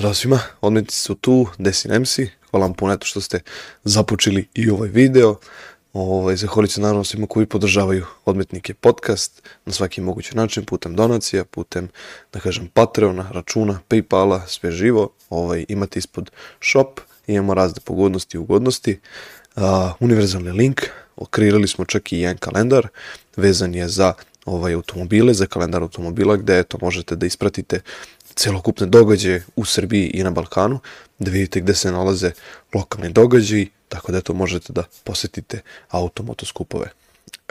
Zdravo svima, odmetnici su tu, Desin MC, hvala vam puno što ste započeli i ovaj video. Ovaj, zahvalit se naravno svima koji podržavaju odmetnike podcast na svaki mogući način, putem donacija, putem, da kažem, Patreona, računa, Paypala, sve živo. Ovaj, imate ispod shop, imamo razne pogodnosti i ugodnosti. Uh, univerzalni link, kreirali smo čak i jedan kalendar, vezan je za ovaj automobile, za kalendar automobila gde eto možete da ispratite celokupne događaje u Srbiji i na Balkanu, da vidite gde se nalaze lokalni događaji, tako da eto možete da posetite automotoskupove.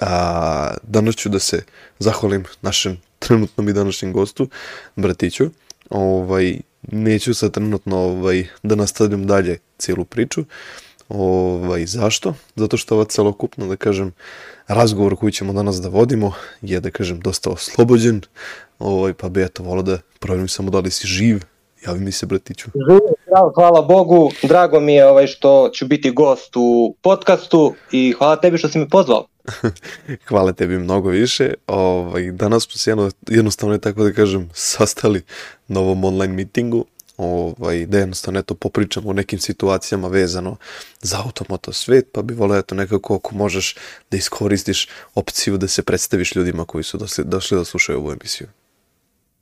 A, danas ću da se zahvalim našem trenutnom i današnjem gostu, bratiću. Ovaj, neću sad trenutno ovaj, da nastavljam dalje cijelu priču. Ovaj, zašto? Zato što ova celokupna, da kažem, razgovor koji ćemo danas da vodimo je, da kažem, dosta oslobođen, ovaj, pa bi eto volao da provjerim samo da li si živ, javi mi se bratiću. Živ, hvala Bogu, drago mi je ovaj što ću biti gost u podcastu i hvala tebi što si me pozvao. hvala tebi mnogo više. Ovaj, danas smo se jedno, jednostavno tako da kažem sastali na ovom online mitingu ovaj, da jednostavno eto popričamo o nekim situacijama vezano za automoto svet, pa bi voleo eto nekako ako možeš da iskoristiš opciju da se predstaviš ljudima koji su došli, došli da slušaju ovu emisiju.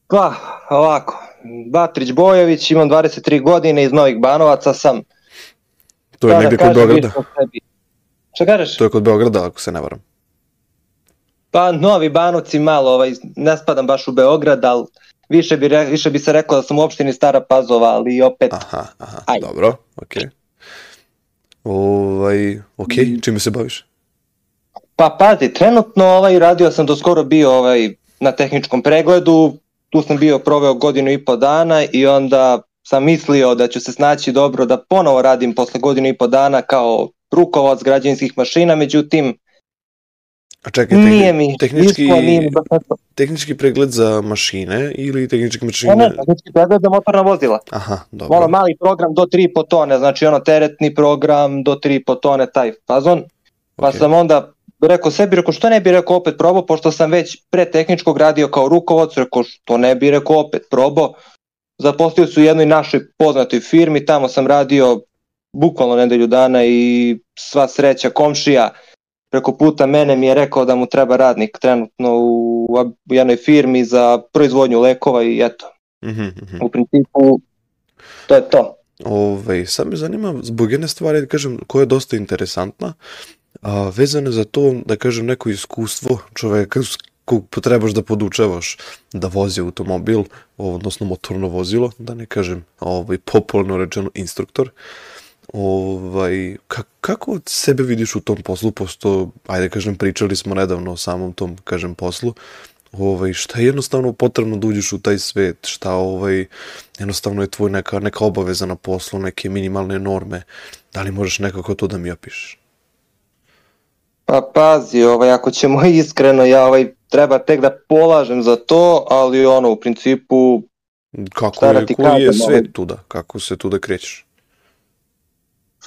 Pa, ovako, Batrić Bojević, imam 23 godine, iz Novih Banovaca sam. To je da negde kod Beograda? Šta kažeš? To je kod Beograda, ako se ne varam. Pa, Novi Banovci malo, ovaj, ne spadam baš u Beograd, ali više bi, više bi se rekao da sam u opštini Stara Pazova, ali opet... Aha, aha, aj. dobro, okej. Okay. Ovaj, okej, okay. čime se baviš? Pa pazi, trenutno ovaj, radio sam do skoro bio ovaj, na tehničkom pregledu, tu sam bio proveo godinu i po dana i onda sam mislio da ću se snaći dobro da ponovo radim posle godinu i po dana kao rukovac građevinskih mašina, međutim A čekaj, tehni, nije mi, tehnički, nismo, nije mi tehnički pregled za mašine ili tehnički mašine? Ne, ne, tehnički pregled za motorna vozila. Aha, dobro. Ono mali program do 3,5 tone, znači ono teretni program do 3,5 tone, taj fazon. Pa okay. sam onda rekao sebi, rekao što ne bi rekao opet probao, pošto sam već pre tehničkog radio kao rukovac, rekao što ne bi rekao opet probao. Zaposlio su u jednoj našoj poznatoj firmi, tamo sam radio bukvalno nedelju dana i sva sreća komšija preko puta mene mi je rekao da mu treba radnik trenutno u, jednoj firmi za proizvodnju lekova i eto. Mm -hmm. U principu to je to. Ove, sad me zanima zbog jedne stvari, da kažem, koja je dosta interesantna, a, vezano za to, da kažem, neko iskustvo čoveka kog potrebaš da podučavaš da vozi automobil, odnosno motorno vozilo, da ne kažem ovaj, popularno rečeno instruktor. Ovaj, ka, kako sebe vidiš u tom poslu, posto, ajde kažem, pričali smo nedavno o samom tom, kažem, poslu, ovaj, šta je jednostavno potrebno da uđeš u taj svet, šta ovaj, jednostavno je tvoj neka, neka obaveza na poslu, neke minimalne norme, da li možeš nekako to da mi opišeš? Pa pazi, ovaj, ako ćemo iskreno, ja ovaj, treba tek da polažem za to, ali ono, u principu... Kako je, da koji je svet ovaj... tuda? Kako se tuda krećeš?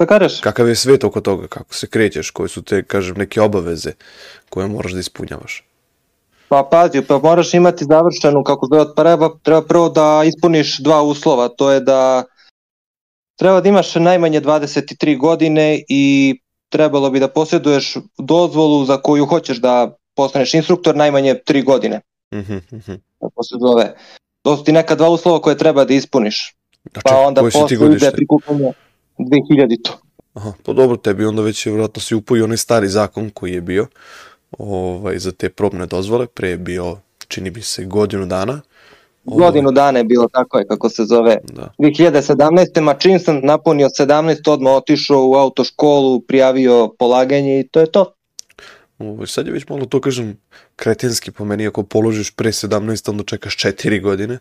Šta kažeš? Kakav je svet oko toga? Kako se krećeš? Koje su te, kažem, neke obaveze koje moraš da ispunjavaš? Pa pazi, pa moraš imati završenu, kako zove, treba, treba prvo da ispuniš dva uslova, to je da treba da imaš najmanje 23 godine i trebalo bi da posjeduješ dozvolu za koju hoćeš da postaneš instruktor najmanje 3 godine. Mm -hmm. Tako se zove. To su ti neka dva uslova koje treba da ispuniš. A pa onda posle ide prikupanje 2000 to. Aha, pa dobro, tebi onda već je vratno si upojio onaj stari zakon koji je bio ovaj, za te probne dozvole, pre je bio, čini bi se, godinu dana. Ovaj... Godinu dana je bilo, tako je, kako se zove. Da. 2017. ma čim sam napunio 17, odmah otišao u autoškolu, prijavio polaganje i to je to. Ovaj, sad je već malo to, kažem, kretenski po meni, ako položiš pre 17, onda čekaš 4 godine,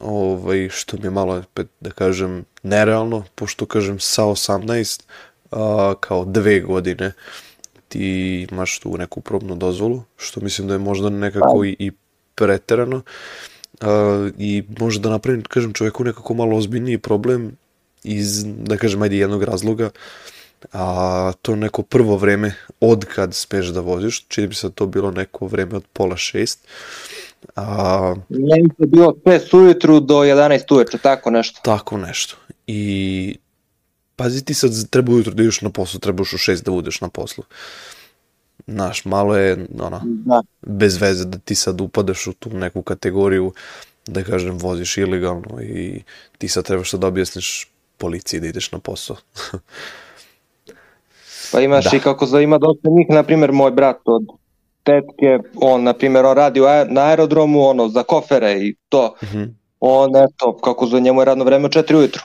ovaj, što mi je malo, da kažem, nerealno, pošto, kažem, sa 18, a, kao dve godine, ti imaš tu neku probnu dozvolu, što mislim da je možda nekako i, i preterano, a, i može da napravim, kažem, čoveku nekako malo ozbiljniji problem iz, da kažem, ajde jednog razloga, a to neko prvo vreme od kad smeš da voziš, čini bi se da to bilo neko vreme od pola šest, A, Meni je bilo od 5 ujutru do 11 uveče, tako nešto. tako nešto. I pazi ti sad treba ujutro da ideš na poslu, trebaš u šest da budeš na poslu. Znaš, malo je ono, Da. bez veze da ti sad upadaš u tu neku kategoriju, da kažem, voziš ilegalno i ti sad trebaš sad da objasniš policiji da ideš na posao. Pa imaš Da. i kako zove, ima dosta njih, na primjer moj brat od tetke, on na primjer on radi na aerodromu ono za kofere i to. Mhm. On eto, kako zove, njemu je radno vreme od 4 ujutru.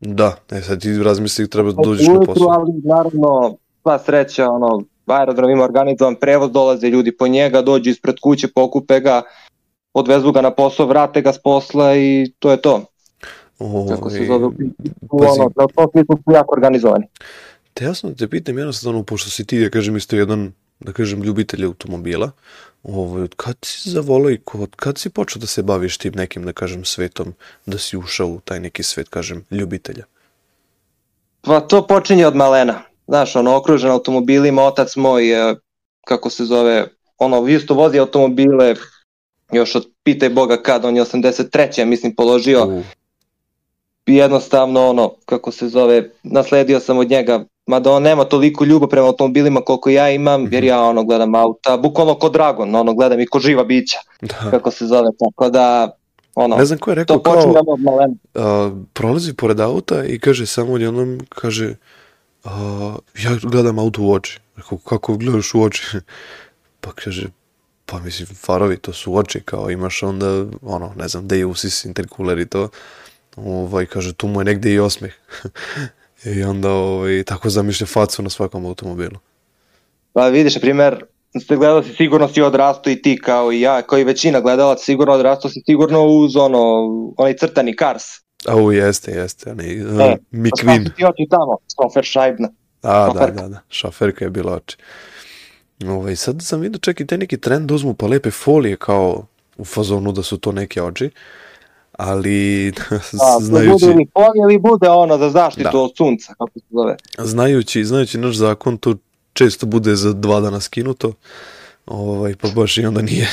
Da, e sad ti razmisli treba da dođeš na posao. ali naravno sva sreća, ono, aerodrom ima organizovan prevoz, dolaze ljudi po njega, dođu ispred kuće, pokupe ga, odvezu ga na posao, vrate ga s posla i to je to. Kako se Ovaj, zove, ono, na to smislu su jako organizovani. Te jasno da te pitam jednostavno, pošto si ti, da kažem, isto jedan, da kažem, ljubitelj automobila, ovaj, od kad si zavolao i od kad si počeo da se baviš tim nekim, da kažem, svetom, da si ušao u taj neki svet, kažem, ljubitelja? Pa to počinje od malena. Znaš, ono, okružen automobilima, otac moj, kako se zove, ono, isto vozi automobile, još od pitaj Boga kad, on je 83. ja mislim položio, U, i jednostavno ono, kako se zove, nasledio sam od njega, mada on nema toliko ljubav prema automobilima koliko ja imam, jer ja ono gledam auta, bukvalno ko Dragon, ono gledam i ko živa bića, da. kako se zove, tako da, ono, Ne znam ko je rekao, to kao, a, prolazi pored auta i kaže samo odjednom, kaže, a, ja gledam auto u oči. Rekao, kako gledaš u oči? Pa kaže, pa mislim, farovi, to su oči, kao imaš onda, ono, ne znam, da je usis, intercooler i to. Ovaj, kaže, tu mu je negde i osmeh. I onda, ovaj, tako zamišlja facu na svakom automobilu. Pa vidiš, na primer, ste si sigurno si odrasto i ti kao i ja, kao i većina gledalaca, sigurno odrasto si sigurno uz ono, onaj crtani Cars. Au, jeste, jeste, onaj, E, uh, Pa McQueen. šta su ti oči tamo? Sofer šajbna. A, da, šoferka. da, da, šoferka je bila oči. Ovaj, sad sam vidio čak i taj neki trend da uzmu pa lepe folije kao u fazonu da su to neke oči, ali Da, bude znajući, polje ili bude ono za zaštitu Da. od sunca, kako se zove. znajući, znajući naš zakon, to često bude za dva dana skinuto, ovaj, pa baš i onda nije,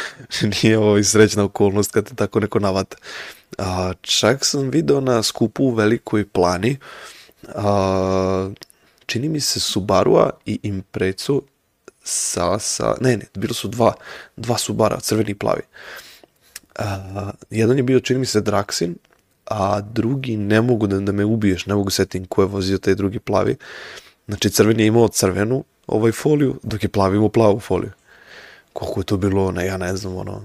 nije ovaj, srećna okolnost kad te tako neko navata. A, čak sam video na skupu u Velikoj plani, a, čini mi se Subarua i Imprecu sa, sa, ne, ne, bilo su dva, dva Subara, crveni i plavi. A, jedan je bio, čini mi se, Draxin, a drugi ne mogu da, da me ubiješ, ne mogu setim ko je vozio taj drugi plavi. Znači, crveni je imao crvenu ovaj foliju, dok je plavi imao plavu foliju. Koliko je to bilo, ne, ja ne znam, ono,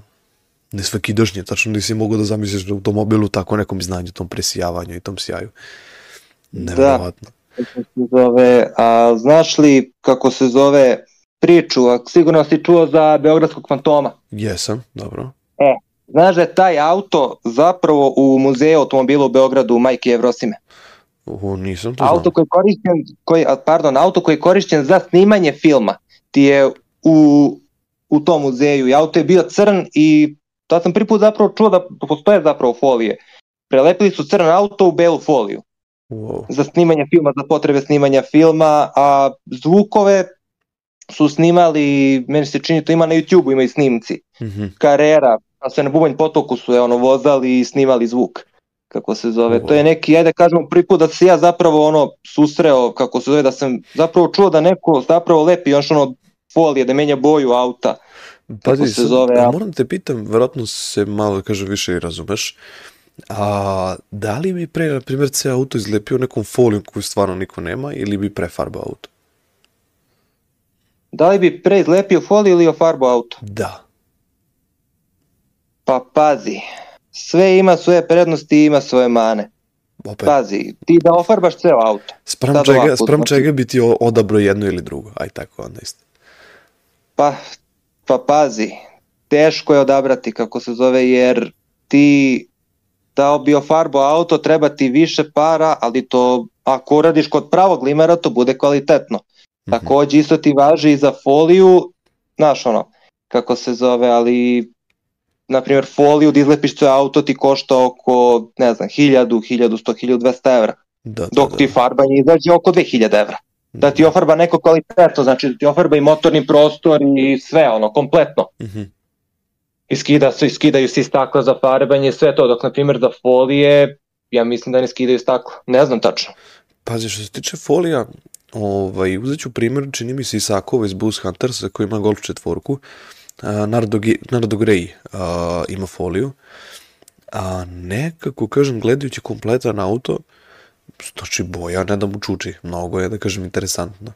ne svakidašnje, tačno nisi mogao da zamisliš da u automobilu tako nekom znanju, tom presijavanju i tom sjaju. Neverovatno. Kako se zove, a znaš li kako se zove priču, a sigurno si čuo za Beogradskog fantoma. Jesam, dobro. Znaš da je taj auto zapravo u muzeju automobila u Beogradu Majke Evrosime. O, nisam to Auto znao. koji je korišćen, koji, pardon, auto koji je korišćen za snimanje filma ti je u, u tom muzeju i auto je bio crn i tad sam prvi put zapravo čuo da postoje zapravo folije. Prelepili su crn auto u belu foliju Wow. za snimanje filma, za potrebe snimanja filma, a zvukove su snimali, meni se čini to ima na YouTube-u, ima i snimci. Mhm. Karera, a sve na Bubanj potoku su je ono vozali i snimali zvuk kako se zove. Wow. To je neki, ajde kažemo, prvi put da se ja zapravo ono susreo, kako se zove, da sam zapravo čuo da neko zapravo lepi još ono folije, da menja boju auta. Pazi, se sad, zove, a a- moram te pitam, verovatno se malo, kažem, više i razumeš, a da li bi pre, na primjer, C auto izlepio nekom folijom koju stvarno niko nema ili bi prefarbao auto? Da li bi pre izlepio foliju ili ofarbo auto? Da. Pa pazi, sve ima svoje prednosti i ima svoje mane. Opet, Pazi, ti da ofarbaš ceo auto. sprem, sad čega, ovako, sprem znači- čega bi ti o- odabrao jedno ili drugo? Aj tako onda isto. Pa, pa pazi, teško je odabrati kako se zove jer ti dao bi ofarbo auto treba ti više para, ali to ako uradiš kod pravog limera to bude kvalitetno. Mhm. Takođe isto ti važi i za foliju, znaš ono, kako se zove, ali na primjer foliju da izlepiš ceo auto ti košta oko, ne znam, 1000, 1100, 1200 evra, Da, da, dok da, ti da. farbanje izađe oko 2000 evra da ti ofarba neko kvalitetno, znači da ti ofarba i motorni prostor i sve ono, kompletno. Mhm. iskida, iskidaju svi stakla za farbanje, sve to, dok na primjer za folije, ja mislim da ne skidaju staklo, ne znam tačno. Pazi, što se tiče folija, ovaj, uzet ću primjer, čini mi se Isakova iz Boost Huntersa koji ima Golf četvorku, Nardo, Nardo Grey ima foliju, a nekako, kažem, gledajući kompletan auto, znači boja ne da mu čuči, mnogo je, da kažem, interesantno.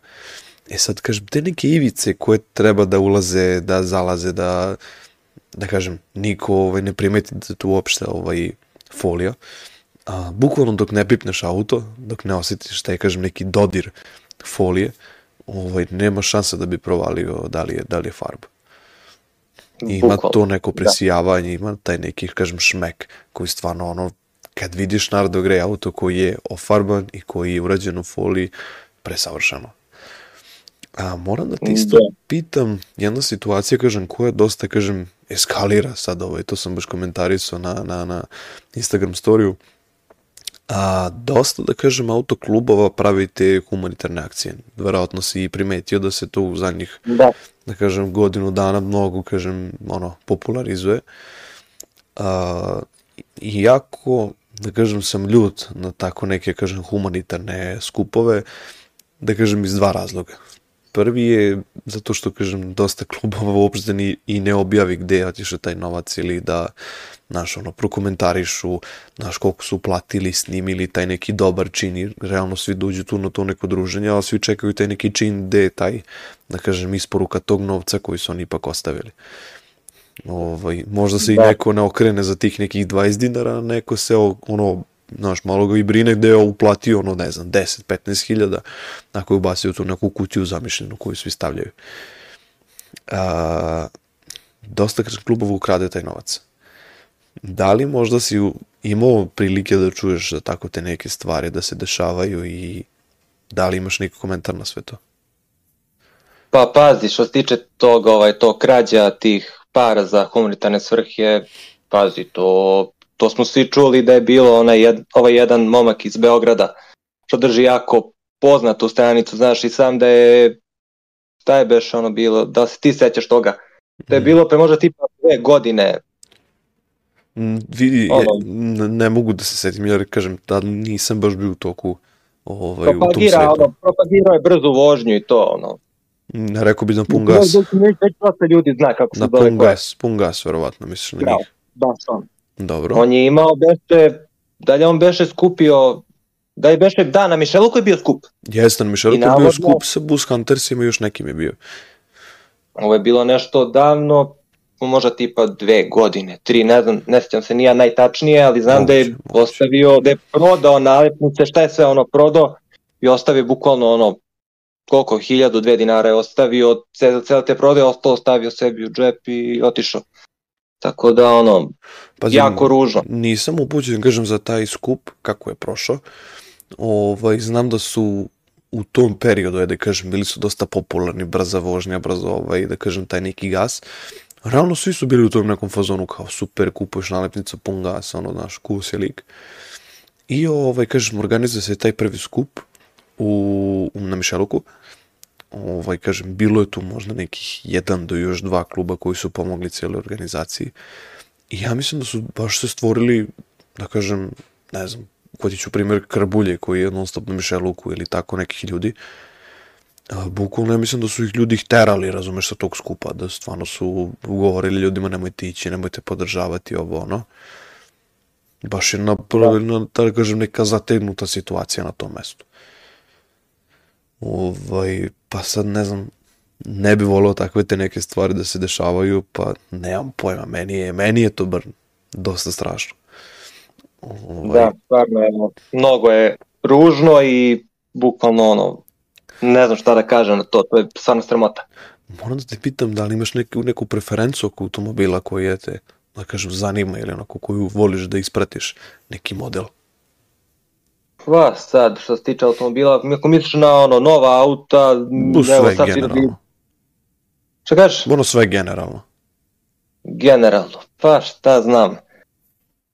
E sad, kažem, te neke ivice koje treba da ulaze, da zalaze, da, da kažem, niko ovaj, ne primeti da tu uopšte ovaj, folija, a, bukvalno dok ne pipneš auto, dok ne osjetiš taj, kažem, neki dodir folije, ovaj, nema šanse da bi provalio da li je, da li je farba. Ima Bukval. to neko da. presijavanje, da. ima taj neki, kažem, šmek koji stvarno ono, kad vidiš Nardo Grey auto koji je ofarban i koji je urađen u foliji, presavršeno. A moram da ti isto da. pitam, jedna situacija, kažem, koja dosta, kažem, eskalira sad ovaj, to sam baš komentarisao na, na, na Instagram storiju, a, dosta, da kažem, autoklubova pravi te humanitarne akcije. Verovatno si i primetio da se to u zadnjih, da, da kažem, godinu dana mnogo, kažem, ono, popularizuje. A, iako, da kažem, sam ljut na tako neke, kažem, humanitarne skupove, da kažem, iz dva razloga. Prvi je zato što, kažem, dosta klubova uopšte ni, i ne objavi gde je otišao taj novac ili da, znaš, ono, prokomentarišu, znaš, koliko su platili, snimili taj neki dobar čin i realno svi dođu tu na to neko druženje, ali svi čekaju taj neki čin gde je taj, da kažem, isporuka tog novca koji su oni ipak ostavili. Ovaj, možda se da. i neko ne okrene za tih nekih 20 dinara, neko se ono znaš, malo ga i brine gde je uplatio, ono, ne znam, 10-15 hiljada, ako je ubacio tu neku kutiju zamišljenu koju svi stavljaju. A, dosta klubova ukrade taj novac. Da li možda si imao prilike da čuješ da tako te neke stvari da se dešavaju i da li imaš neki komentar na sve to? Pa pazi, što se tiče toga, ovaj, to krađa tih para za humanitarne svrhe, pazi, to to smo svi čuli da je bilo onaj jed, ovaj jedan momak iz Beograda što drži jako poznatu stranicu, znaš i sam da je šta je beš ono bilo, da se ti sećaš toga, da je mm. bilo pre možda tipa dve godine mm, vidi, ono, ne, ne mogu da se setim, jer kažem, da nisam baš bio u toku ovaj, u tom svetu. Ono, propagirao je brzu vožnju i to, ono. Ne rekao bi na pun gas. Već dosta ljudi zna kako se na pun gas, pun gas, verovatno, misliš na njih. Baš on. Dobro. On je imao beše, da li on beše skupio, da je beše, da, na Mišeluku je bio skup. Jeste, na Mišeluku je bio skup sa Bus Huntersima i još nekim je bio. Ovo je bilo nešto davno, možda tipa dve godine, tri, ne znam, ne sjećam se nija najtačnije, ali znam moguće, da je moguće. ostavio, da je prodao nalepnice, šta je sve ono prodao i ostavio bukvalno ono koliko, hiljadu, dve dinara je ostavio, cele te prodaje, ostalo stavio sebi u džep i otišao. Tako da, ono, Pazim, jako ružno. Nisam upućen, kažem, za taj skup, kako je prošao. Ovaj, znam da su u tom periodu, da kažem, bili su dosta popularni, brza vožnja, brzo, ovaj, da kažem, taj neki gas. Realno svi su bili u tom nekom fazonu kao super, kupuješ nalepnicu, pun gas, ono, naš, kus je lik. I, ovaj, kažem, organizuje se taj prvi skup u, na Mišeluku ovaj, kažem, bilo je tu možda nekih jedan do još dva kluba koji su pomogli cijeloj organizaciji. I ja mislim da su baš se stvorili, da kažem, ne znam, kod ću primjer Karbulje koji je non stop na Mišeluku ili tako nekih ljudi. Bukvalno ja mislim da su ih ljudi terali, razumeš, sa tog skupa, da stvarno su govorili ljudima nemojte ići, nemojte podržavati ovo, ono. Baš je napravljena, da. da kažem, neka zategnuta situacija na tom mestu. Ovaj, pa sad ne znam, ne bi volio takve te neke stvari da se dešavaju, pa nemam pojma, meni je, meni je to bar dosta strašno. Ovaj... Da, stvarno je, mnogo je ružno i bukvalno ono, ne znam šta da kažem na to, to je stvarno sramota. Moram da te pitam da li imaš neku, neku preferencu oko automobila koji je te, da kažem, zanima ili onako koju voliš da ispratiš neki model? Pa sad, što se tiče automobila, ako misliš na ono, nova auta, sve evo sad generalno. Šta kažeš? Ono sve generalno. Generalno, pa šta znam.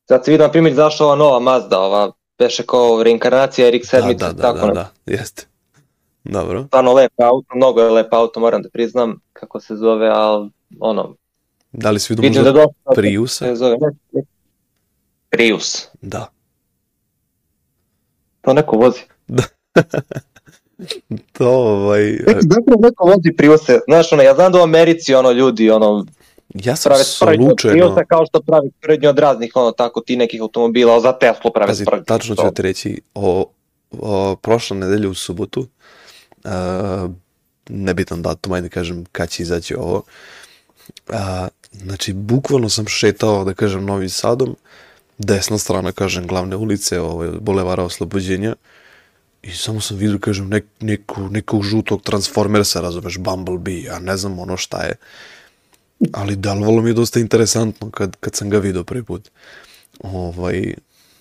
Sad se vidim, na primjer, zašto ova nova Mazda, ova beše kao reinkarnacija RX-7, da, da, tako da, da, da, jeste. Dobro. Stvarno lep auto, mnogo je lep auto, moram da priznam kako se zove, ali ono, Da li si vidio da možda dosta Priusa? se zove. ne- Prius. Da. To neko vozi. To, ovaj, Neki zapravo neko vozi Priuse. Znaš, ono, ja znam da u Americi, ono, ljudi, ono, ja sam prave slučajno, Priusa kao što pravi sprdnju od raznih, ono, tako, ti nekih automobila, za Teslu prave pazi, sprdnju. tačno ću ti reći, o, o, prošle nedelje u subotu, uh, nebitan datum, ajde kažem kad će izaći ovo, a, znači, bukvalno sam šetao, da kažem, Novim Sadom, desna strana, kažem, glavne ulice, ovaj, Bulevara Oslobođenja, i samo sam vidio, kažem, nek, neku, nekog žutog Transformersa, razumeš, Bumblebee, ja ne znam ono šta je, ali delovalo mi je dosta interesantno kad, kad sam ga vidio prvi put. Ovaj,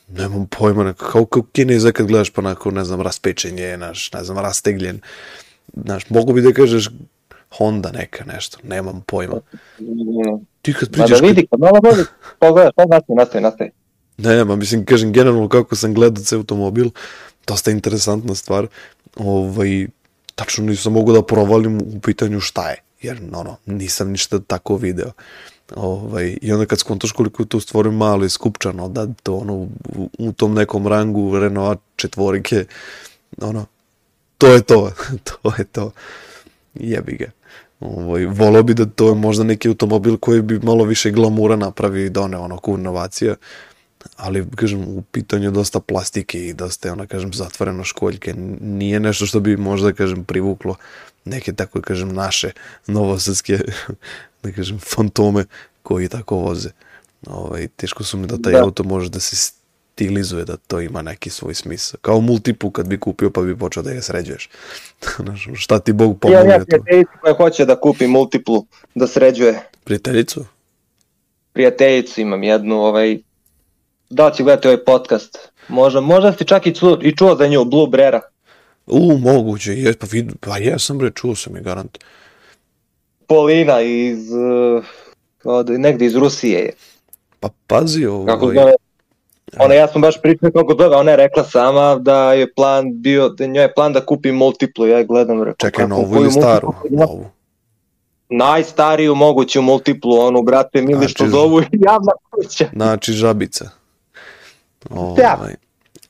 nemam pojma, kao, kao kineza kad gledaš pa onako, ne znam, raspečenje, naš, ne znam, rastegljen, znaš, mogu bi da kažeš Honda neka nešto, nemam pojma. Ti kad Pa da priđeš, kad, vidi, kad malo vodi, pogledaš, pa nastavi, nastavi, nastavi. Ne, ma mislim, kažem, generalno kako sam gledao ceo automobil, dosta interesantna stvar, ovaj, tačno nisam mogu da provalim u pitanju šta je, jer, ono, nisam ništa tako video. Ovaj, I onda kad skontaš koliko je to u stvari malo i skupčano, da to ono, u, tom nekom rangu Renault četvorike, ono, to je to, to je to. Jebi ga. Ovaj, volao bi da to je možda neki automobil koji bi malo više glamura napravio i done ono ko inovacija, ali kažem u pitanju je dosta plastike i dosta je ona kažem zatvoreno školjke. Nije nešto što bi možda kažem privuklo neke tako kažem naše novosadske da kažem fantome koji tako voze. Ovaj, teško su mi da taj Da. auto može da se stilizuje da to ima neki svoj smisao. Kao multiplu kad bi kupio pa bi počeo da je sređuješ. Šta ti Bog Ja, pomogne ja to? prijateljicu koja hoće da kupi multiplu, da sređuje. prijateljicu? Prijateljicu imam jednu, ovaj, da li će gledati ovaj podcast? Možda, možda si čak i čuo, i čuo za nju, Blue Brera. U, moguće, je, pa, vid, pa jesam bre, čuo sam je garant. Polina iz, uh, od, negde iz Rusije je. Pa pazi ovo, Kako zove, ona ja sam baš pričao kako zove, ona je rekla sama da je plan bio, da njoj je plan da kupi multiplu, ja je gledam, rekao, čekaj, kako, novu ili staru? Novu. Najstariju moguću multiplu, onu, brate, mili što Znači, zovu javna kuća. Znači, žabica. Ovaj,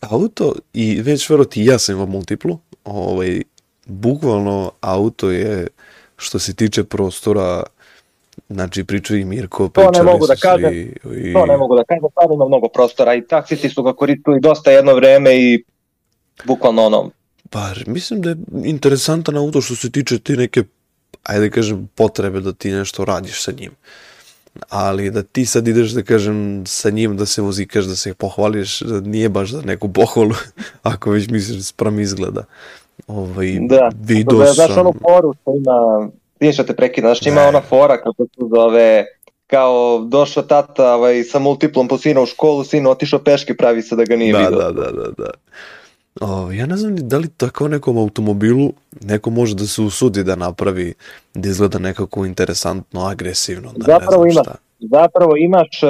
auto, i već vero ti ja sam imao multiplu, ovaj, bukvalno auto je, što se tiče prostora, znači pričao i Mirko, To ne pričali mogu da kažem, svi, i, To ne mogu da kažem, stvarno ima mnogo prostora i taksisti su ga koristili dosta jedno vreme i bukvalno ono, Pa, mislim da je interesantan auto što se tiče ti neke, ajde da kažem, potrebe da ti nešto radiš sa njim. Ali da ti sad ideš da kažem sa njim da se vozikaš, da se pohvališ, da nije baš za neku pohvalu, ako već misliš sprem izgleda. Ovaj, da. video da znaš sam... onu foru što ima, vidiš da te prekida, znaš ima Ne. ona fora kako se zove, kao došao tata ovaj, sa multiplom po sina u školu, sin otišao peške, pravi se da ga nije Da, vidio. da, da, da, da. O, ja ne znam ni da li tako nekom automobilu neko može da se usudi da napravi da izgleda nekako interesantno, agresivno, da Zapravo ne ima. znam. Zapravo imaš, e,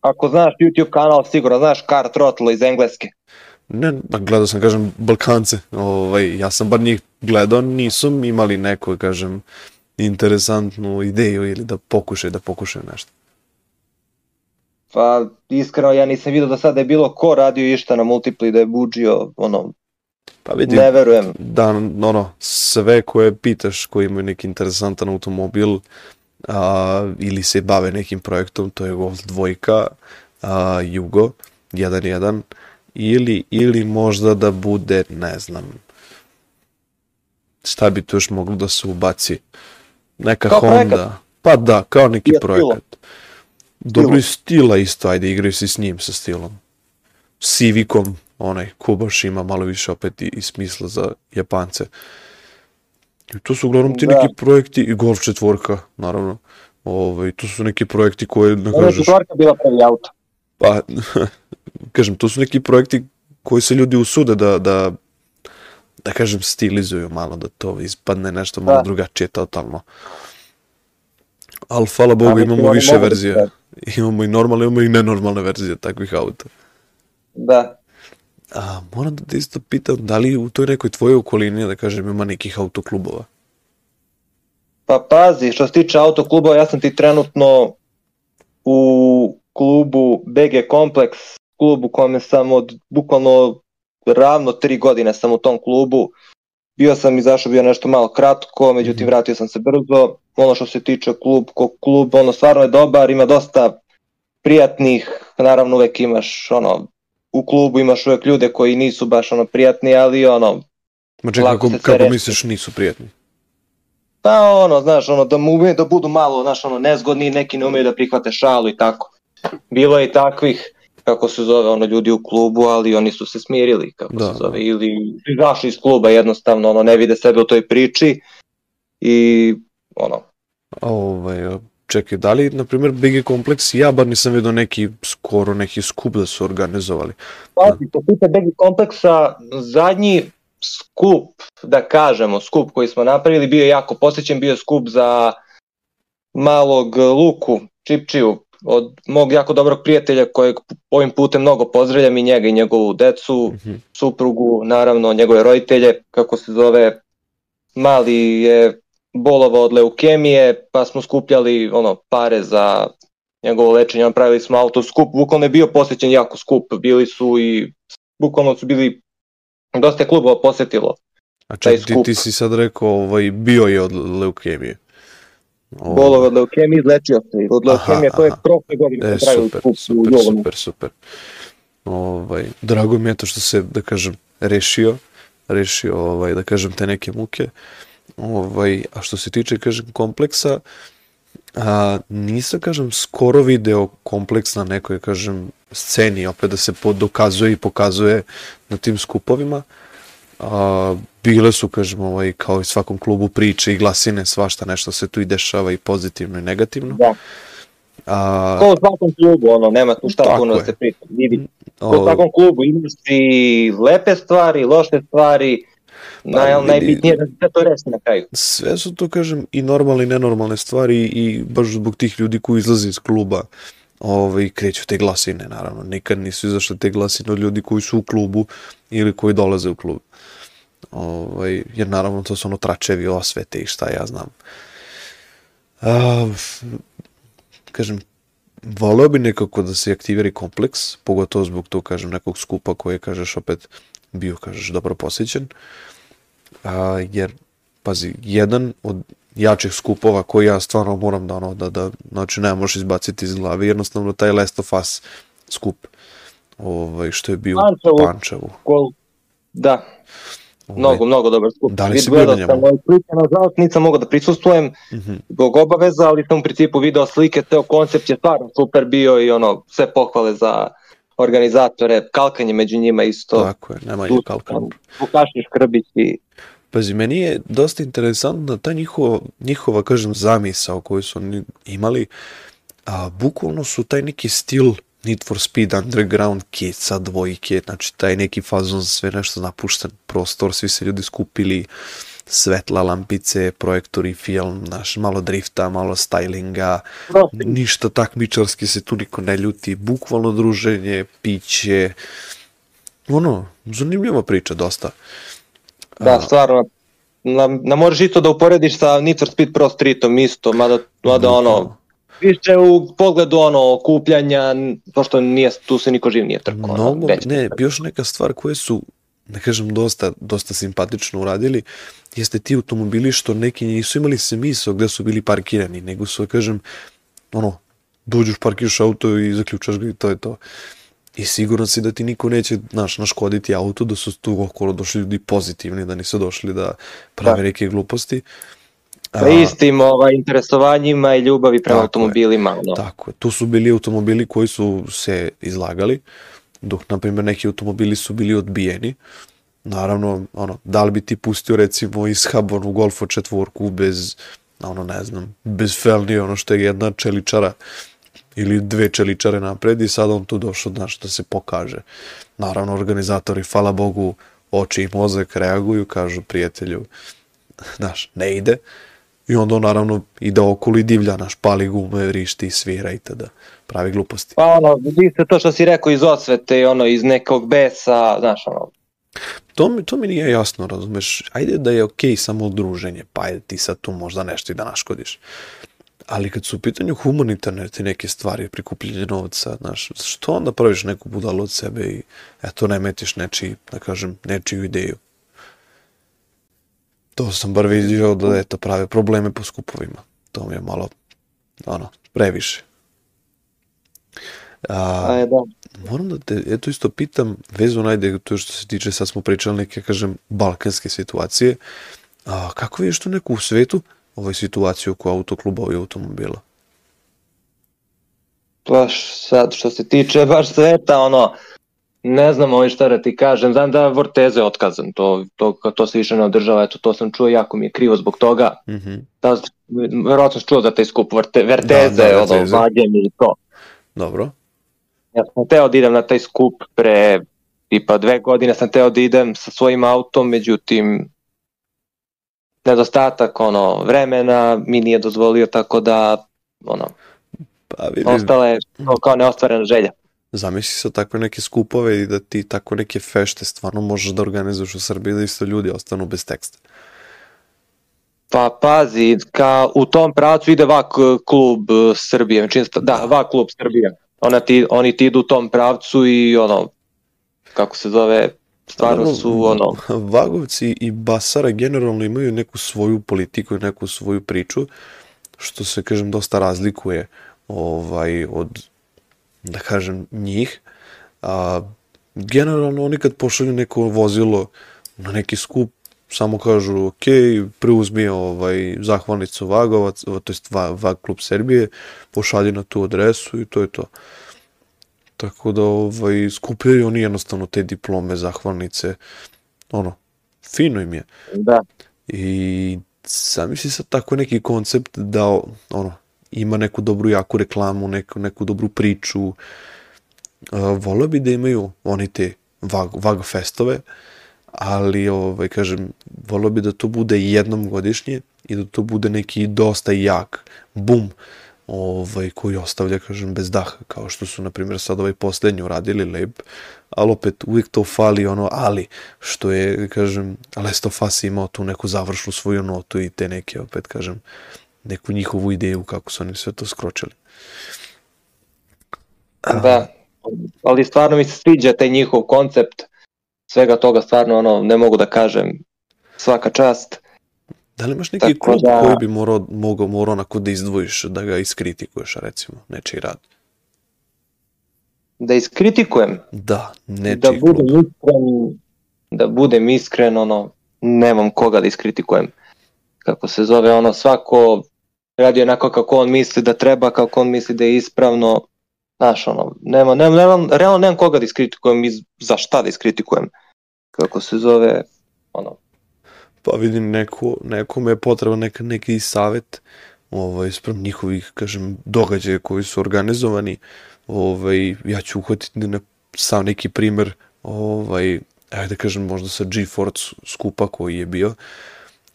ako znaš YouTube kanal, sigurno znaš Car Throttle iz Engleske. Ne, pa gledao sam, kažem, Balkance. Ovaj, ja sam bar njih gledao, nisu imali neku, kažem, interesantnu ideju ili da pokušaju da pokušaju nešto. Pa iskreno ja nisam vidio do sada da je bilo ko radio išta na multipli da je buđio, ono, Pa vidi, ne verujem. da, ono, sve koje pitaš koji imaju neki interesantan automobil a, ili se bave nekim projektom, to je Golf dvojka, a, Jugo, 1.1, ili, ili možda da bude, ne znam, šta bi tu još moglo da se ubaci? Neka Kao Honda. projekat. Pa da, kao nekiIja projekat. Dobro i stila isto, ajde igraju se s njim, sa stilom. Civicom, onaj, ko baš ima malo više opet i, i smisla za Japance. I to su uglavnom ti Da. neki projekti, i Golf četvorka, naravno. Ovaj, to su neki projekti koje, da Ona je kažeš, četvorka bila prvi auto. pa, kažem, to su neki projekti koji se ljudi usude da, da, da kažem, stilizuju malo, da to ispadne nešto malo Da. drugačije totalno. Ali, hvala Bogu, imamo više mogu da Imamo i normalne, imamo i nenormalne verzije takvih auta. Da. A, moram da te isto pitam, da li u toj nekoj tvojoj okolini, da kažem, ima nekih autoklubova? Pa pazi, što se tiče autoklubova, ja sam ti trenutno u klubu BG Kompleks, klubu kome sam od bukvalno ravno tri godine sam u tom klubu. Bio sam izašao, bio nešto malo kratko, međutim vratio sam se brzo. Ono što se tiče klub, ko klub, ono stvarno je dobar, ima dosta prijatnih, naravno uvek imaš ono, u klubu imaš uvek ljude koji nisu baš ono prijatni, ali ono... Ma čekaj, kako, kako misliš nisu prijatni? Pa ono, znaš, ono, da mu umeju da budu malo, znaš, ono, nezgodni, neki ne umeju da prihvate šalu i tako. Bilo je i takvih, kako se zove, ono, ljudi u klubu, ali oni su se smirili, kako da. se zove, ili izašli iz kluba jednostavno, ono, ne vide sebe u toj priči i, ono. Ovaj, čekaj, da li, na primjer, BG Kompleks, ja bar nisam vidio neki, skoro neki skup da su organizovali. Pa, po pita BG Kompleksa, zadnji skup, da kažemo, skup koji smo napravili, bio je jako posjećen, bio je skup za malog Luku Čipčiju, od mog jako dobrog prijatelja kojeg ovim putem mnogo pozdravljam i njega i njegovu decu, mm -hmm. suprugu, naravno njegove roditelje, kako se zove, mali je bolovao od leukemije, pa smo skupljali ono pare za njegovo lečenje, napravili smo autoskup, bukvalno je bio posjećen jako skup, bili su i bukvalno su bili dosta klubova posetilo. A čak ti, ti si sad rekao, ovaj, bio je od leukemije. Ovo... Bolove od leukemije, izlečio se od leukemije, aha, to je prošle godine e, super, skup super, super, super. Ovaj, drago mi je to što se, da kažem, rešio, rešio, ovaj, da kažem, te neke muke. Ovaj, a što se tiče, kažem, kompleksa, a, nisam, kažem, skoro video kompleks na nekoj, kažem, sceni, opet da se dokazuje i pokazuje na tim skupovima. A, bile su, kažem, ovaj, kao i svakom klubu priče i glasine, svašta nešto se tu i dešava i pozitivno i negativno. Da. A, Ko u svakom klubu, ono, nema tu šta puno da se priča. Vidi, ko u svakom klubu imaš i lepe stvari, loše stvari, Naj, pa, najbitnije da se to reši na kraju. Sve su to, kažem, i normalne i nenormalne stvari i baš zbog tih ljudi koji izlaze iz kluba ovaj, kreću te glasine, naravno. Nikad nisu izašle te glasine od ljudi koji su u klubu ili koji dolaze u klub. Ovaj, jer naravno to su ono tračevi, osvete i šta ja znam. A, kažem, voleo bi nekako da se aktivira kompleks, pogotovo zbog to, kažem, nekog skupa koje, kažeš, opet bio, kažeš, dobro posjećen. A, jer, pazi, jedan od jačih skupova koji ja stvarno moram da ono da da znači ne možeš izbaciti iz glave jednostavno taj Last of Us skup ovaj što je bio Pančevu, Pančevu. Kol, da mnogo mnogo dobar skup da li si bio na njemu sam slike nažalost nisam mogao da prisustvujem mm -hmm. zbog obaveza ali sam u principu video slike teo koncept je stvarno super bio i ono sve pohvale za organizatore, kalkanje među njima isto. Tako je, nema je kalkanje. Vukašić Krbić i Pazi, meni je dosta interesantna ta njihova, njihova kažem, zamisao koju su oni imali, a bukvalno su taj neki stil Need for Speed Underground keca, dvojke, znači taj neki fazon sve nešto napušten prostor, svi se ljudi skupili, svetla, lampice, projektori, film, naš, malo drifta, malo stylinga, ništa takmičarski se tu niko ne ljuti, bukvalno druženje, piće, ono, zanimljiva priča dosta. Da, stvarno, na, na možeš isto da uporediš sa Need for Speed Pro Streetom isto, mada, mada ono, više u pogledu ono okupljanja, pošto nije, tu se niko živ nije trkao. Mnogo, ono, ne, još neka stvar koje su, da kažem, dosta, dosta simpatično uradili, jeste ti automobili što neki nisu imali smisao gde su bili parkirani, nego su, da kažem, ono, dođeš, parkiraš auto i zaključaš ga i to je to. I siguran si da ti niko neće, znaš, naškoditi auto, da su tu okolo došli ljudi pozitivni, da nisu došli da prave da. neke gluposti. Sa istim ovaj, interesovanjima i ljubavi prema automobilima. Je, no. Tako je. Tu su bili automobili koji su se izlagali, dok, na primjer, neki automobili su bili odbijeni. Naravno, ono, da li bi ti pustio, recimo, iz Habonu Golfo četvorku bez, ono, ne znam, bez felni, ono što je jedna čeličara, ili dve čeličare napred i sad on tu došao, znaš, da se pokaže. Naravno, organizatori, hvala Bogu, oči i mozak reaguju, kažu prijatelju, znaš, ne ide. I onda on naravno ide okolo i divlja, naš, pali gume, vrišti, svira i tada pravi gluposti. Pa ono, vidi se to što si rekao iz osvete, ono, iz nekog besa, znaš, ono, To mi, to mi nije jasno, razumeš? Ajde da je okej okay samo druženje, pa ajde ti sad tu možda nešto i da naškodiš. Ali kad su u pitanju humanitarne te neke stvari, prikupljanje novca, znaš, što onda praviš neku budalu od sebe i eto ne metiš nečiji, da kažem, nečiju ideju. To sam bar vidio da eto prave probleme po skupovima. To mi je malo, ono, previše. A, A je, da. moram da te, eto isto pitam, vezano najde to što se tiče, sad smo pričali neke, kažem, balkanske situacije, a kako vidiš to neku u svetu, ovoj situaciju oko autoklubova i automobila? Baš sad što se tiče baš sveta, ono, ne znam ovaj šta da ti kažem, znam da Vorteze je otkazan, to, to, to se više ne održava, eto to sam čuo, jako mi je krivo zbog toga. Mm -hmm. Da, verovatno sam čuo za taj skup Vorte, Verteze, Da, da, ono. Vagen i to. Dobro. Ja sam teo da idem na taj skup pre tipa dve godine sam teo da idem sa svojim autom, međutim nedostatak ono vremena mi nije dozvolio tako da ono Pa vidi, ostala je to kao neostvarena želja. Zamisli se takve neke skupove i da ti tako neke fešte stvarno možeš da organizuješ u Srbiji da isto ljudi ostanu bez teksta. Pa pazi, ka, u tom pravcu ide VAK klub eh, Srbije, znači, da, VAK klub Srbije. Ona ti, oni ti idu u tom pravcu i ono, kako se zove, stvarno su ono, Vagovci i Basara generalno imaju neku svoju politiku i neku svoju priču, što se, kažem, dosta razlikuje ovaj, od, da kažem, njih. A, generalno oni kad pošalju neko vozilo na neki skup, samo kažu, ok, preuzmi ovaj, zahvalnicu Vagovac, to jest Vag klub Srbije, pošalji na tu adresu i to je to. Tako da ovaj, skupljaju oni jednostavno te diplome, zahvalnice, ono, fino im je. da, I zamisli sad tako neki koncept da ono, ima neku dobru jaku reklamu, neku, neku dobru priču. Uh, volio bi da imaju oni te vag, vag festove, ali ovaj, kažem, volio bi da to bude jednom godišnje i da to bude neki dosta jak bum ovaj, koji ostavlja, kažem, bez daha, kao što su, na primjer, sad ovaj poslednji uradili Leb, ali opet uvijek to fali ono ali, što je, kažem, Lesto Fasi imao tu neku završnu svoju notu i te neke, opet, kažem, neku njihovu ideju kako su oni sve to skročili. da. Ali stvarno mi se sviđa taj njihov koncept svega toga stvarno ono ne mogu da kažem svaka čast. Da li imaš neki Tako klub da- koji bi morao, mogao, morao onako da izdvojiš, da ga iskritikuješ, recimo, nečiji rad? Da iskritikujem, Da, nečiji da klub. budem iskren, da budem iskren, ono, nemam koga da iskritikujem. Kako se zove, ono, svako radi onako kako on misli da treba, kako on misli da je ispravno, znaš, ono, nema, nema, nema, realno nemam koga da iskritikujem i za šta da iskritikujem. Kako se zove, ono, Pa vidim, neko, nekome je potreban neka, neki savet ovaj, sprem njihovih, kažem, događaja koji su organizovani. Ovaj, ja ću uhvatiti na sam neki primer, ovaj, ajde da kažem, možda sa GeForce skupa koji je bio.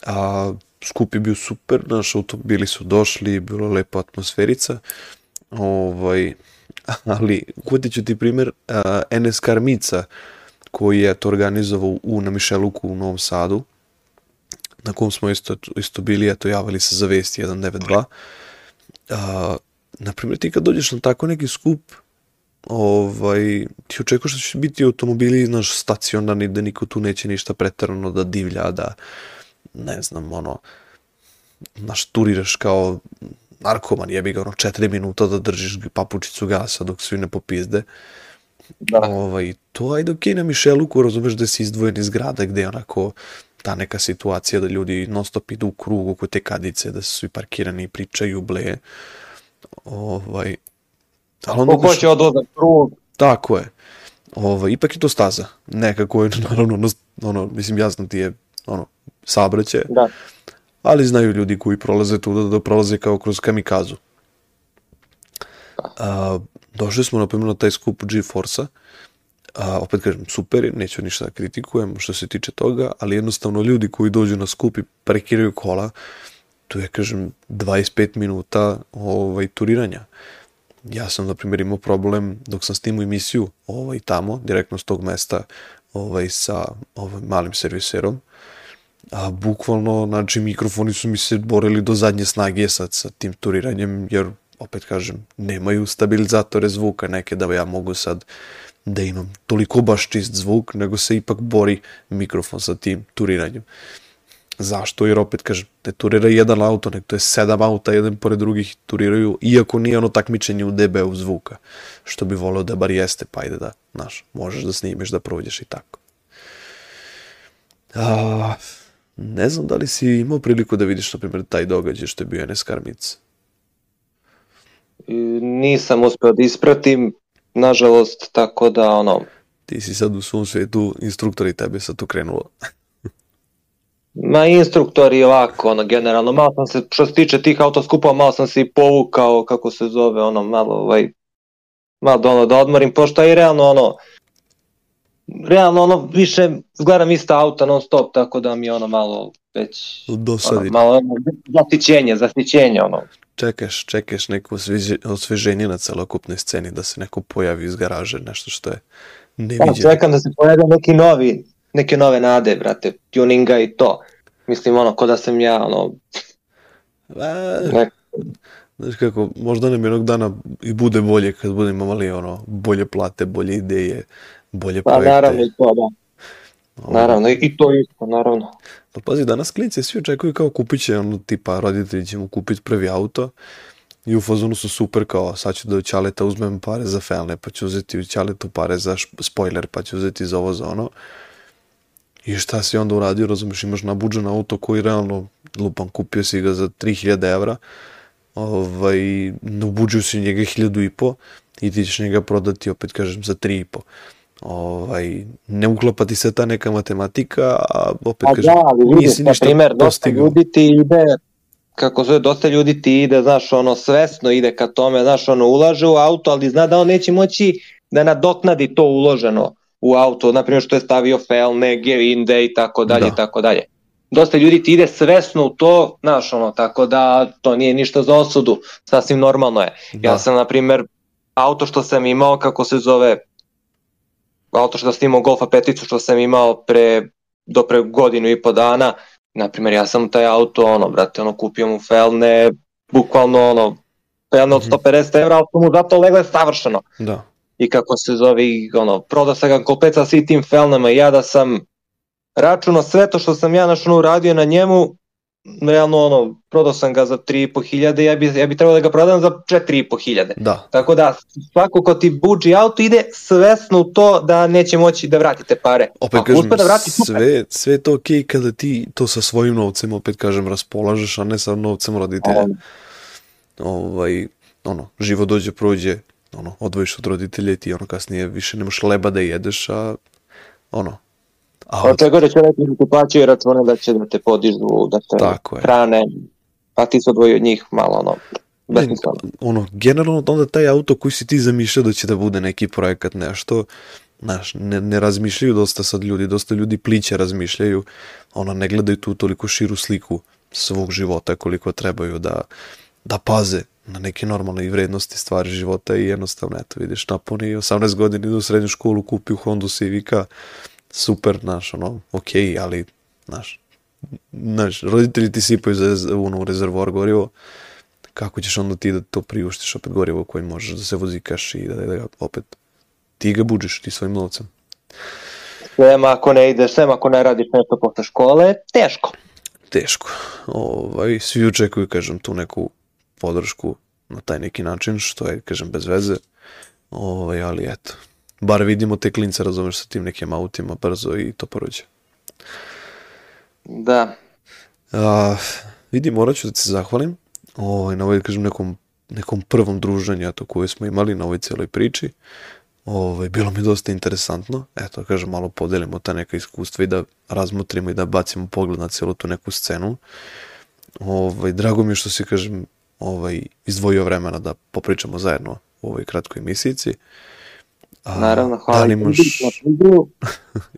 A, skup je bio super, naši automobili su došli, bilo lepa atmosferica. Ovaj, ali uhvatit ću ti primer a, NS Karmica koji je to organizovao u, na Mišeluku u Novom Sadu na kom smo isto, isto bili, eto, javili se za vesti 192. A, naprimjer, ti kad dođeš na tako neki skup, ovaj, ti očekuješ da će biti automobili, znaš, stacionarni, da niko tu neće ništa pretarano da divlja, da, ne znam, ono, znaš, turiraš kao narkoman, jebi ga, ono, četiri minuta da držiš papučicu gasa dok svi ne popizde. da, Ovaj, to ajde okej na Mišeluku, razumeš da si izdvojen iz grada gde je onako ta neka situacija da ljudi non stop idu u krug oko te kadice, da su svi parkirani i pričaju, ble. Ovaj, ali onda ko hoće odlazak krug, Tako je. Ovaj, ipak je to staza. Nekako je, naravno, ono, ono, mislim, jasno ti je, ono, saobraćaj, da, ali znaju ljudi koji prolaze tu da, da prolaze kao kroz kamikazu. A, došli smo, na primjer, na taj skup GeForce-a, a, opet kažem, super je, neću ništa da kritikujem što se tiče toga, ali jednostavno ljudi koji dođu na skup i parkiraju kola, tu je, kažem, 25 minuta ovaj, turiranja. Ja sam, na primjer, imao problem dok sam snimao emisiju ovaj, tamo, direktno s tog mesta, ovaj, sa ovaj, malim serviserom. A bukvalno, znači, mikrofoni su mi se borili do zadnje snage sad sa tim turiranjem, jer, opet kažem, nemaju stabilizatore zvuka neke da ja mogu sad da imam toliko baš čist zvuk, nego se ipak bori mikrofon sa tim turiranjem. Zašto? Jer opet kažem, ne turira jedan auto, nek to je sedam auta, jedan pored drugih turiraju, iako nije ono takmičenje u dB-u zvuka, što bi voleo da bar jeste, pa ajde da, znaš, možeš da snimiš, da prođeš i tako. A, ne znam da li si imao priliku da vidiš, na primjer, taj događaj što je bio NS Karmic. Nisam uspeo da ispratim, nažalost, tako da, ono... Ti si sad u svom svetu instruktor i tebe sad tu krenulo. Ma instruktori ovako, ono, generalno, malo sam se, što se tiče tih autoskupova, malo sam se i povukao, kako se zove, ono, malo, ovaj, malo da, ono, da odmorim, pošto je realno, ono, realno, ono, više gledam ista auta non stop, tako da mi je ono malo već, Dosadi. ono, malo, zasićenje, zasićenje, ono, Čekaš, čekaš neko osveže- osveženje na celokupnoj sceni, da se neko pojavi iz garaže, nešto što je Ja, neviđeno. čekam da se pojave neki novi, neke nove nade, brate, tuninga i to. Mislim, ono, ko da sam ja, ono, A, nek, Znaš kako, možda nam jednog dana i bude bolje kad budemo imali ono, bolje plate, bolje ideje, bolje pa projekte. naravno i to, da. Naravno, i to isto, naravno. Ali pazi, danas klinci svi očekuju kao kupit će, ono, tipa, roditelji će mu kupiti prvi auto i u fazonu su super kao, sad ću da u Ćaleta uzmem pare za felne, pa ću uzeti u Ćaletu pare za spoiler, pa ću uzeti za ovo, za ono. I šta si onda uradio, razumiješ, imaš nabuđen auto koji realno, lupam, kupio si ga za 3000 evra, ovaj, nabuđio si njega 1000 i po i ti ćeš njega prodati, opet kažem, za 3 i po. Ovaj, ne uklapa ti se ta neka matematika, a opet Pa kažem, da, ali vidiš, nisi ništa primer, dosta ljudi ti ide, kako zove, dosta ljudi ti ide, znaš, ono, svesno ide ka tome, znaš, ono, ulaže u auto, ali zna da on neće moći da nadoknadi to uloženo u auto, na primjer što je stavio felne, gerinde i tako dalje, Da. i tako dalje. Dosta ljudi ti ide svesno u to, znaš, ono, tako da to nije ništa za osudu, sasvim normalno je. Ja Da. sam, na primjer, auto što sam imao, kako se zove, auto što sam imao Golfa peticu što sam imao pre, do pre godinu i po dana, na primjer ja sam taj auto, ono, brate, ono, kupio mu felne, bukvalno, ono, felne od Mhm. 150 evra, ali su mu zato legle savršeno. Da. I kako se zove, ono, prodao sam ga komplet sa svim tim felnama i ja da sam računo sve to što sam ja našao uradio na njemu, realno ono, prodao sam ga za 3.500 hiljade, ja bi, ja bi trebao da ga prodam za 4.500 hiljade. Da. Tako da svako ko ti buđi auto ide svesno u to da neće moći da vratite pare. Opet Ako kažem, da vrati, sve, sve to okej kada ti to sa svojim novcem, opet kažem, raspolažeš, a ne sa novcem roditelja. Ono, Ovaj, ono, živo dođe, prođe, ono, odvojiš od roditelja i ti ono kasnije više nemaš leba da jedeš, a ono, a od, Očekuje da će neki da ti plaćaju račune da će da te podižu, da te Tako je. hrane, pa ti se odvoji od njih malo ono, besmisleno. ono, generalno onda taj auto koji si ti zamišljao da će da bude neki projekat, nešto, znaš, ne, ne razmišljaju dosta sad ljudi, dosta ljudi pliće razmišljaju, ono, ne gledaju tu toliko širu sliku svog života koliko trebaju da, da paze na neke normalne i vrednosti stvari života i jednostavno, eto, vidiš, napuni 18 godina, idu u srednju školu, kupi u Honda Civica, super, znaš, ono, okej, ali, znaš, znaš, roditelji ti sipaju za, ono, u rezervoar gorivo, kako ćeš onda ti da to priuštiš opet gorivo kojim možeš da se vozikaš i da, da ga opet ti ga buđeš ti svojim novcem. Sem ako ne ideš, sem ako ne radiš nešto posle škole, teško. Teško. Ovaj, svi očekuju, kažem, tu neku podršku na taj neki način, što je, kažem, bez veze. Ovaj, ali eto, bar vidimo te klince, razumeš, sa tim nekim autima brzo i to prođe. Da, A, vidi, morat ću da ti se zahvalim ovaj, na ovaj, kažem, nekom, nekom prvom druženju eto, koje smo imali na ovoj cijeloj priči. Ovaj, bilo mi dosta interesantno. Eto, kažem, malo podelimo ta neka iskustva i da razmotrimo i da bacimo pogled na cijelu tu neku scenu. Ovaj, drago mi je što si, kažem, ovaj, izdvojio vremena da popričamo zajedno u ovoj kratkoj emisijici. A, naravno, hvala. Da li imaš,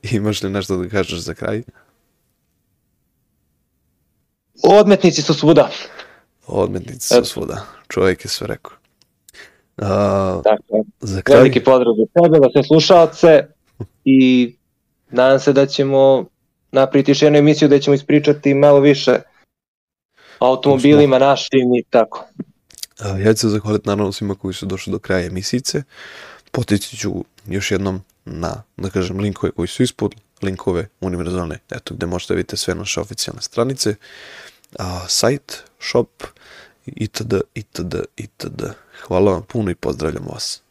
imaš li nešto da kažeš za kraj? Odmetnici su svuda. Odmetnici su svuda. Čovjek je sve rekao. A, Dakle, za kraj, veliki pozdrav za tebe, za sve slušalce i nadam se da ćemo napriti još jednu emisiju da ćemo ispričati malo više o automobilima našim i tako. A, Ja ću se zahvaliti naravno svima koji su došli do kraja emisijice. Potići ću još jednom na, da kažem, linkove koji su ispod, linkove univerzalne, eto gde možete vidjeti sve naše oficijalne stranice, a, sajt, shop, itd., itd., itd. Hvala vam puno i pozdravljam vas.